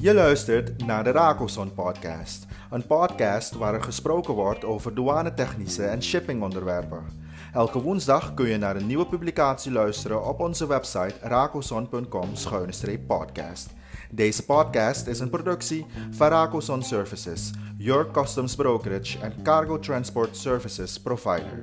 Je luistert naar de Rakoson podcast. Een podcast waar er gesproken wordt over douanetechnische en shippingonderwerpen. Elke woensdag kun je naar een nieuwe publicatie luisteren op onze website rakoson.com-podcast. Deze podcast is een productie van Rakoson Services, your customs brokerage and cargo transport services provider.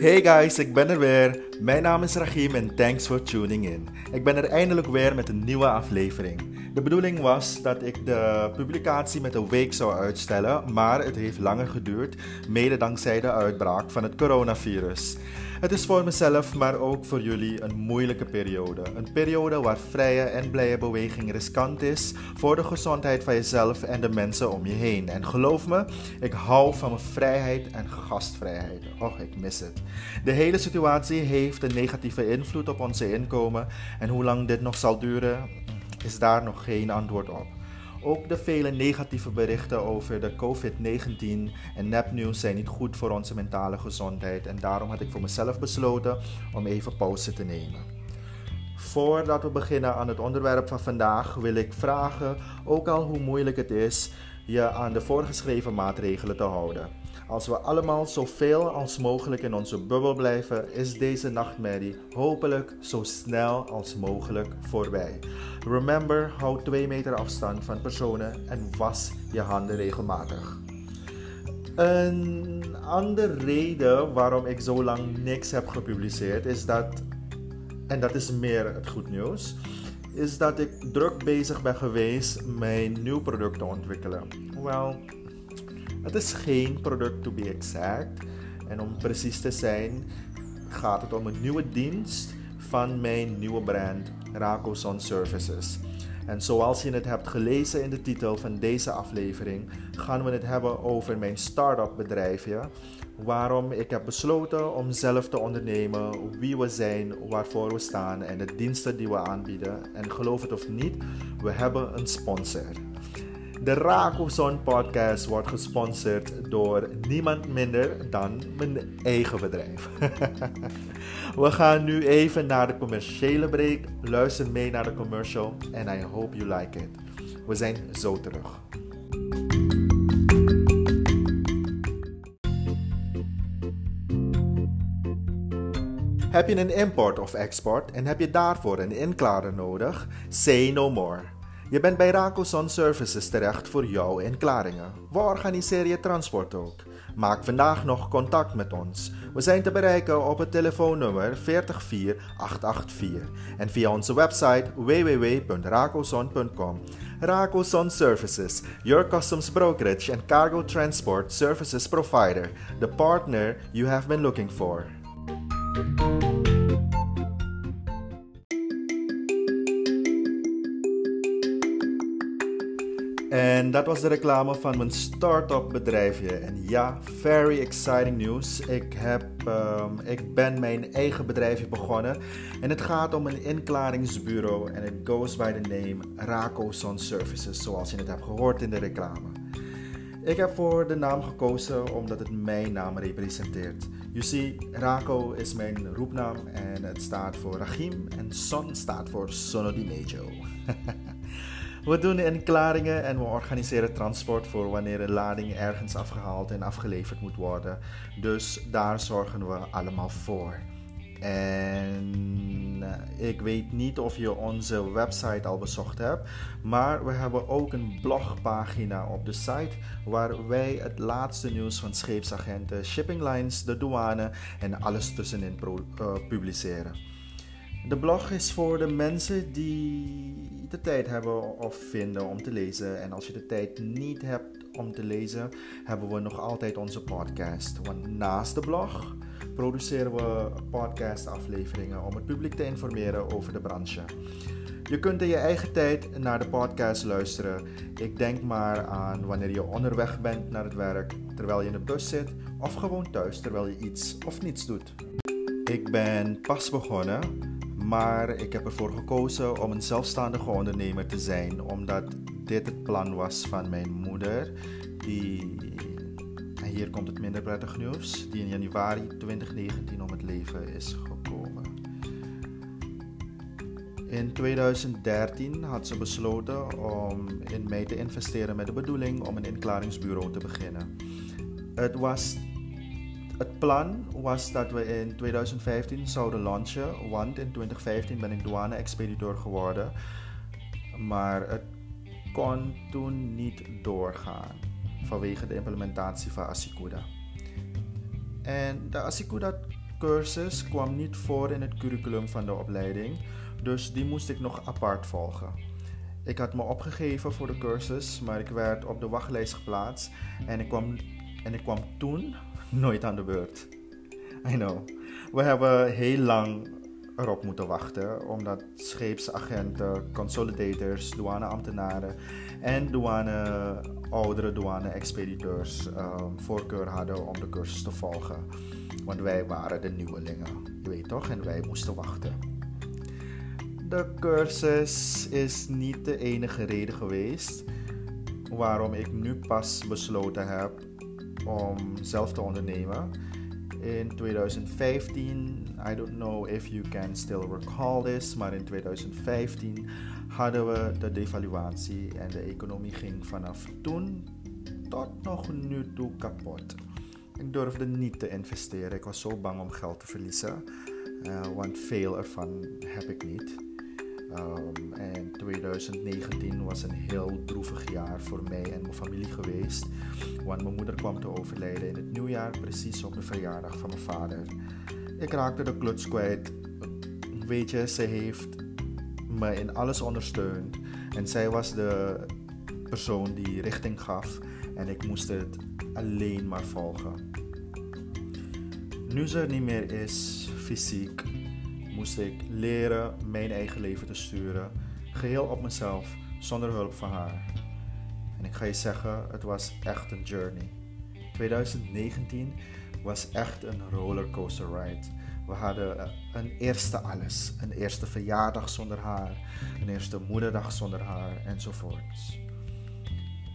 Hey guys, ik ben er weer. Mijn naam is Rachim en thanks for tuning in. Ik ben er eindelijk weer met een nieuwe aflevering. De bedoeling was dat ik de publicatie met een week zou uitstellen, maar het heeft langer geduurd, mede dankzij de uitbraak van het coronavirus. Het is voor mezelf, maar ook voor jullie een moeilijke periode. Een periode waar vrije en blije beweging riskant is voor de gezondheid van jezelf en de mensen om je heen. En geloof me, ik hou van mijn vrijheid en gastvrijheid. Oh, ik mis het. De hele situatie heeft een negatieve invloed op onze inkomen en hoe lang dit nog zal duren, is daar nog geen antwoord op. Ook de vele negatieve berichten over de COVID-19 en nepnieuws zijn niet goed voor onze mentale gezondheid en daarom had ik voor mezelf besloten om even pauze te nemen. Voordat we beginnen aan het onderwerp van vandaag wil ik vragen, ook al hoe moeilijk het is, je aan de voorgeschreven maatregelen te houden. Als we allemaal zoveel als mogelijk in onze bubbel blijven, is deze nachtmerrie hopelijk zo snel als mogelijk voorbij. Remember, hou 2 meter afstand van personen en was je handen regelmatig. Een andere reden waarom ik zo lang niks heb gepubliceerd is dat, en dat is meer het goed nieuws, is dat ik druk bezig ben geweest mijn nieuw product te ontwikkelen. Wel, het is geen product to be exact. En om precies te zijn, gaat het om een nieuwe dienst van mijn nieuwe brand Rakoson Services. En zoals je het hebt gelezen in de titel van deze aflevering, gaan we het hebben over mijn start-up bedrijfje. Waarom ik heb besloten om zelf te ondernemen, wie we zijn, waarvoor we staan en de diensten die we aanbieden. En geloof het of niet, we hebben een sponsor. De Rakoson podcast wordt gesponsord door niemand minder dan mijn eigen bedrijf. We gaan nu even naar de commerciële break. Luister mee naar de commercial en I hope you like it. We zijn zo terug. Heb je een import of export en heb je daarvoor een inklader nodig? Say no more. Je bent bij Rakoson Services terecht voor jouw inklaringen. We organiseren je transport ook. Maak vandaag nog contact met ons. We zijn te bereiken op het telefoonnummer 44884 en via onze website www.rakoson.com. Rakoson Services, your customs brokerage and cargo transport services provider, the partner you have been looking for. En dat was de reclame van mijn start-up bedrijfje. En ja, very exciting news. Ik, heb, um, ik ben mijn eigen bedrijfje begonnen. En het gaat om een inklaringsbureau. En het goes by the name Rakoson Services, zoals je het hebt gehoord in de reclame. Ik heb voor de naam gekozen omdat het mijn naam representeert. You see, Rako is mijn roepnaam en het staat voor Rachim en Son staat voor Sonodinejo. We doen inklaringen en we organiseren transport voor wanneer een lading ergens afgehaald en afgeleverd moet worden. Dus daar zorgen we allemaal voor. En eh, ik weet niet of je onze website al bezocht hebt, maar we hebben ook een blogpagina op de site waar wij het laatste nieuws van scheepsagenten, shipping lines, de douane en alles tussenin uh, publiceren. De blog is voor de mensen die de tijd hebben of vinden om te lezen. En als je de tijd niet hebt om te lezen, hebben we nog altijd onze podcast. Want naast de blog produceren we podcast-afleveringen om het publiek te informeren over de branche. Je kunt in je eigen tijd naar de podcast luisteren. Ik denk maar aan wanneer je onderweg bent naar het werk, terwijl je in de bus zit, of gewoon thuis terwijl je iets of niets doet. Ik ben pas begonnen maar ik heb ervoor gekozen om een zelfstandige ondernemer te zijn, omdat dit het plan was van mijn moeder, die hier komt het minder prettig nieuws, die in januari 2019 om het leven is gekomen. In 2013 had ze besloten om in mij te investeren met de bedoeling om een inklaringsbureau te beginnen. Het, was, het plan was dat we in 2015 zouden launchen, want in 2015 ben ik douane-expediteur geworden. Maar het kon toen niet doorgaan vanwege de implementatie van Asikuda. En de Asikuda cursus kwam niet voor in het curriculum van de opleiding, dus die moest ik nog apart volgen. Ik had me opgegeven voor de cursus, maar ik werd op de wachtlijst geplaatst en ik kwam, en ik kwam toen nooit aan de beurt. I know. We hebben heel lang erop moeten wachten, omdat scheepsagenten, consolidators, douaneambtenaren en douane, oudere douane-expediteurs um, voorkeur hadden om de cursus te volgen. Want wij waren de nieuwelingen, je weet toch, en wij moesten wachten. De cursus is niet de enige reden geweest waarom ik nu pas besloten heb om zelf te ondernemen in 2015, I don't know if you can still recall this, maar in 2015 hadden we de devaluatie en de economie ging vanaf toen tot nog nu toe kapot. Ik durfde niet te investeren. Ik was zo bang om geld te verliezen, uh, want veel ervan heb ik niet. Um, en 2019 was een heel droevig jaar voor mij en mijn familie geweest. Want mijn moeder kwam te overlijden in het nieuwjaar, precies op de verjaardag van mijn vader. Ik raakte de kluts kwijt. Weet je, ze heeft me in alles ondersteund. En zij was de persoon die richting gaf. En ik moest het alleen maar volgen. Nu ze er niet meer is, fysiek, moest ik leren mijn eigen leven te sturen, geheel op mezelf, zonder hulp van haar. En ik ga je zeggen, het was echt een journey. 2019 was echt een rollercoaster ride. We hadden een eerste alles, een eerste verjaardag zonder haar, een eerste moederdag zonder haar enzovoorts.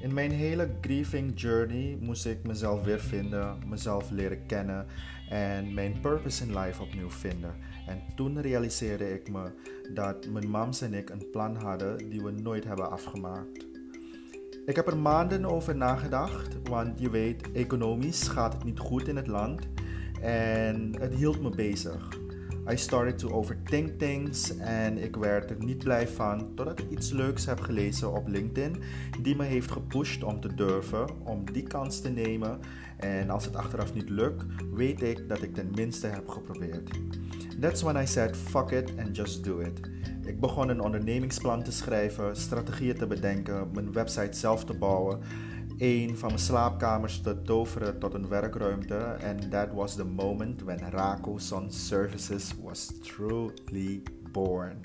In mijn hele grieving journey moest ik mezelf weer vinden, mezelf leren kennen en mijn purpose in life opnieuw vinden. En toen realiseerde ik me dat mijn mams en ik een plan hadden die we nooit hebben afgemaakt. Ik heb er maanden over nagedacht, want je weet, economisch gaat het niet goed in het land en het hield me bezig. I started to overthink things en ik werd er niet blij van totdat ik iets leuks heb gelezen op LinkedIn die me heeft gepusht om te durven, om die kans te nemen. En als het achteraf niet lukt, weet ik dat ik ten minste heb geprobeerd. That's when I said fuck it and just do it. Ik begon een ondernemingsplan te schrijven, strategieën te bedenken, mijn website zelf te bouwen een van mijn slaapkamers te toveren tot een werkruimte. And that was the moment when Rako Sun Services was truly born.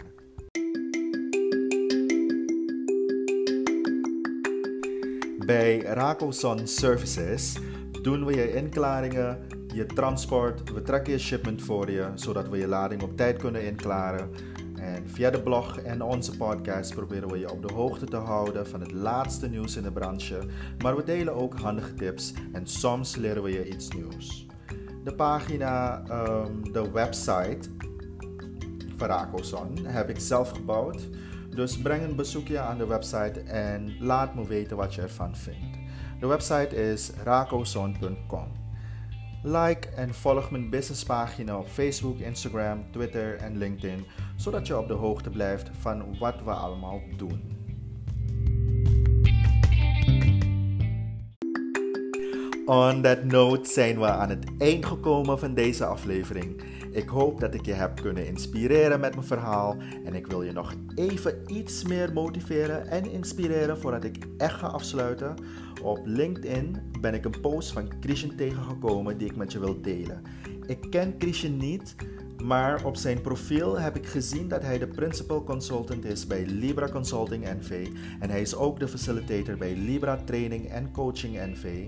Bij Rako Sun Services doen we je inklaringen, je transport, we trekken je shipment voor je, zodat we je lading op tijd kunnen inklaren. En via de blog en onze podcast proberen we je op de hoogte te houden van het laatste nieuws in de branche. Maar we delen ook handige tips en soms leren we je iets nieuws. De pagina, um, de website van Rakoson heb ik zelf gebouwd. Dus breng een bezoekje aan de website en laat me weten wat je ervan vindt. De website is rakozon.com. Like en volg mijn businesspagina op Facebook, Instagram, Twitter en LinkedIn, zodat je op de hoogte blijft van wat we allemaal doen. On that note zijn we aan het eind gekomen van deze aflevering. Ik hoop dat ik je heb kunnen inspireren met mijn verhaal en ik wil je nog even iets meer motiveren en inspireren voordat ik echt ga afsluiten. Op LinkedIn ben ik een post van Christian tegengekomen die ik met je wil delen. Ik ken Christian niet, maar op zijn profiel heb ik gezien dat hij de principal consultant is bij Libra Consulting NV en hij is ook de facilitator bij Libra Training en Coaching NV.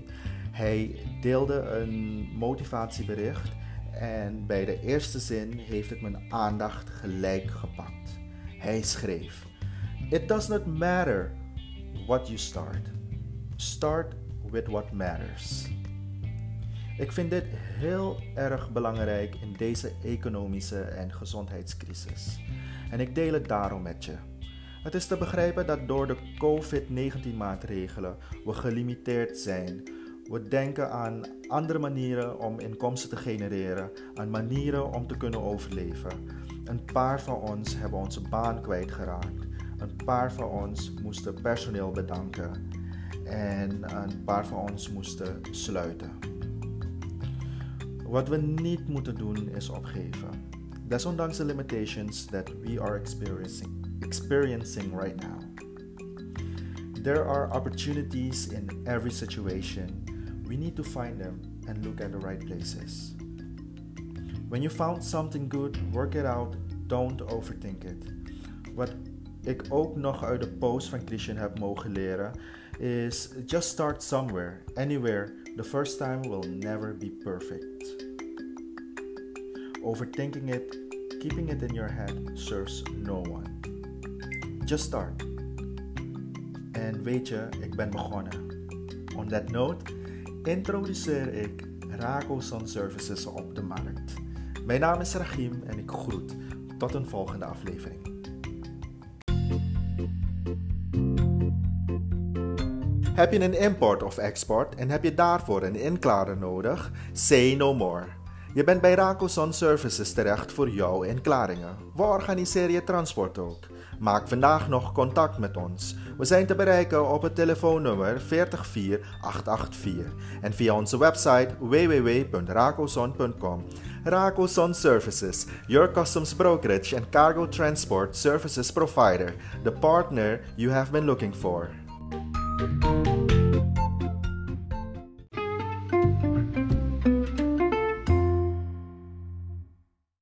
Hij deelde een motivatiebericht en bij de eerste zin heeft het mijn aandacht gelijk gepakt. Hij schreef: It does not matter what you start. Start with what matters. Ik vind dit heel erg belangrijk in deze economische en gezondheidscrisis. En ik deel het daarom met je. Het is te begrijpen dat door de COVID-19 maatregelen we gelimiteerd zijn. We denken aan andere manieren om inkomsten te genereren, aan manieren om te kunnen overleven. Een paar van ons hebben onze baan kwijtgeraakt. Een paar van ons moesten personeel bedanken. En een paar van ons moesten sluiten. Wat we niet moeten doen is opgeven. Desondanks de limitations that we are experiencing experiencing right now. There are opportunities in every situation. We need to find them and look at the right places. When you found something good, work it out. Don't overthink it. Wat ik ook nog uit de post van Christian heb mogen leren is just start somewhere, anywhere. The first time will never be perfect. Overthinking it, keeping it in your head serves no one. Just start. En weet je, ik ben begonnen. On that note, introduceer ik Sun Services op de markt. Mijn naam is Rachim en ik groet. Tot een volgende aflevering. Heb je een import of export en heb je daarvoor een inklader nodig? Say no more. Je bent bij Sun Services terecht voor jouw inklaringen. We organiseren je transport ook. Maak vandaag nog contact met ons. We zijn te bereiken op het telefoonnummer 44884 en via onze website www.racoson.com. Racoson Services, your customs brokerage and cargo transport services provider, the partner you have been looking for.